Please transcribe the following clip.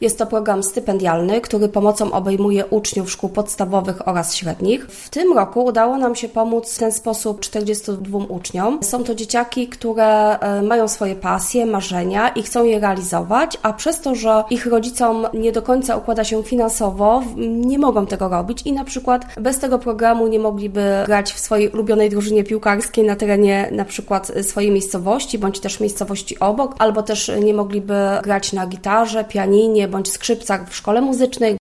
Jest to program stypendialny, który pomocą obejmuje uczniów szkół podstawowych oraz średnich. W tym roku udało nam się pomóc w ten sposób 42 uczniom. Są to dzieciaki, które e, mają swoje pasje, marzenia i chcą je realizować, a przez to, że ich rodzicom nie do końca układa się finansowo, nie mogą tego robić i na przykład bez tego programu nie mogliby grać w swojej ulubionej drużynie piłkarskiej na terenie na przykład swojej miejscowości, bądź też miejscowości obok, albo też nie mogliby grać na gitarze, pianinie, bądź skrzypcach w szkole muzycznej.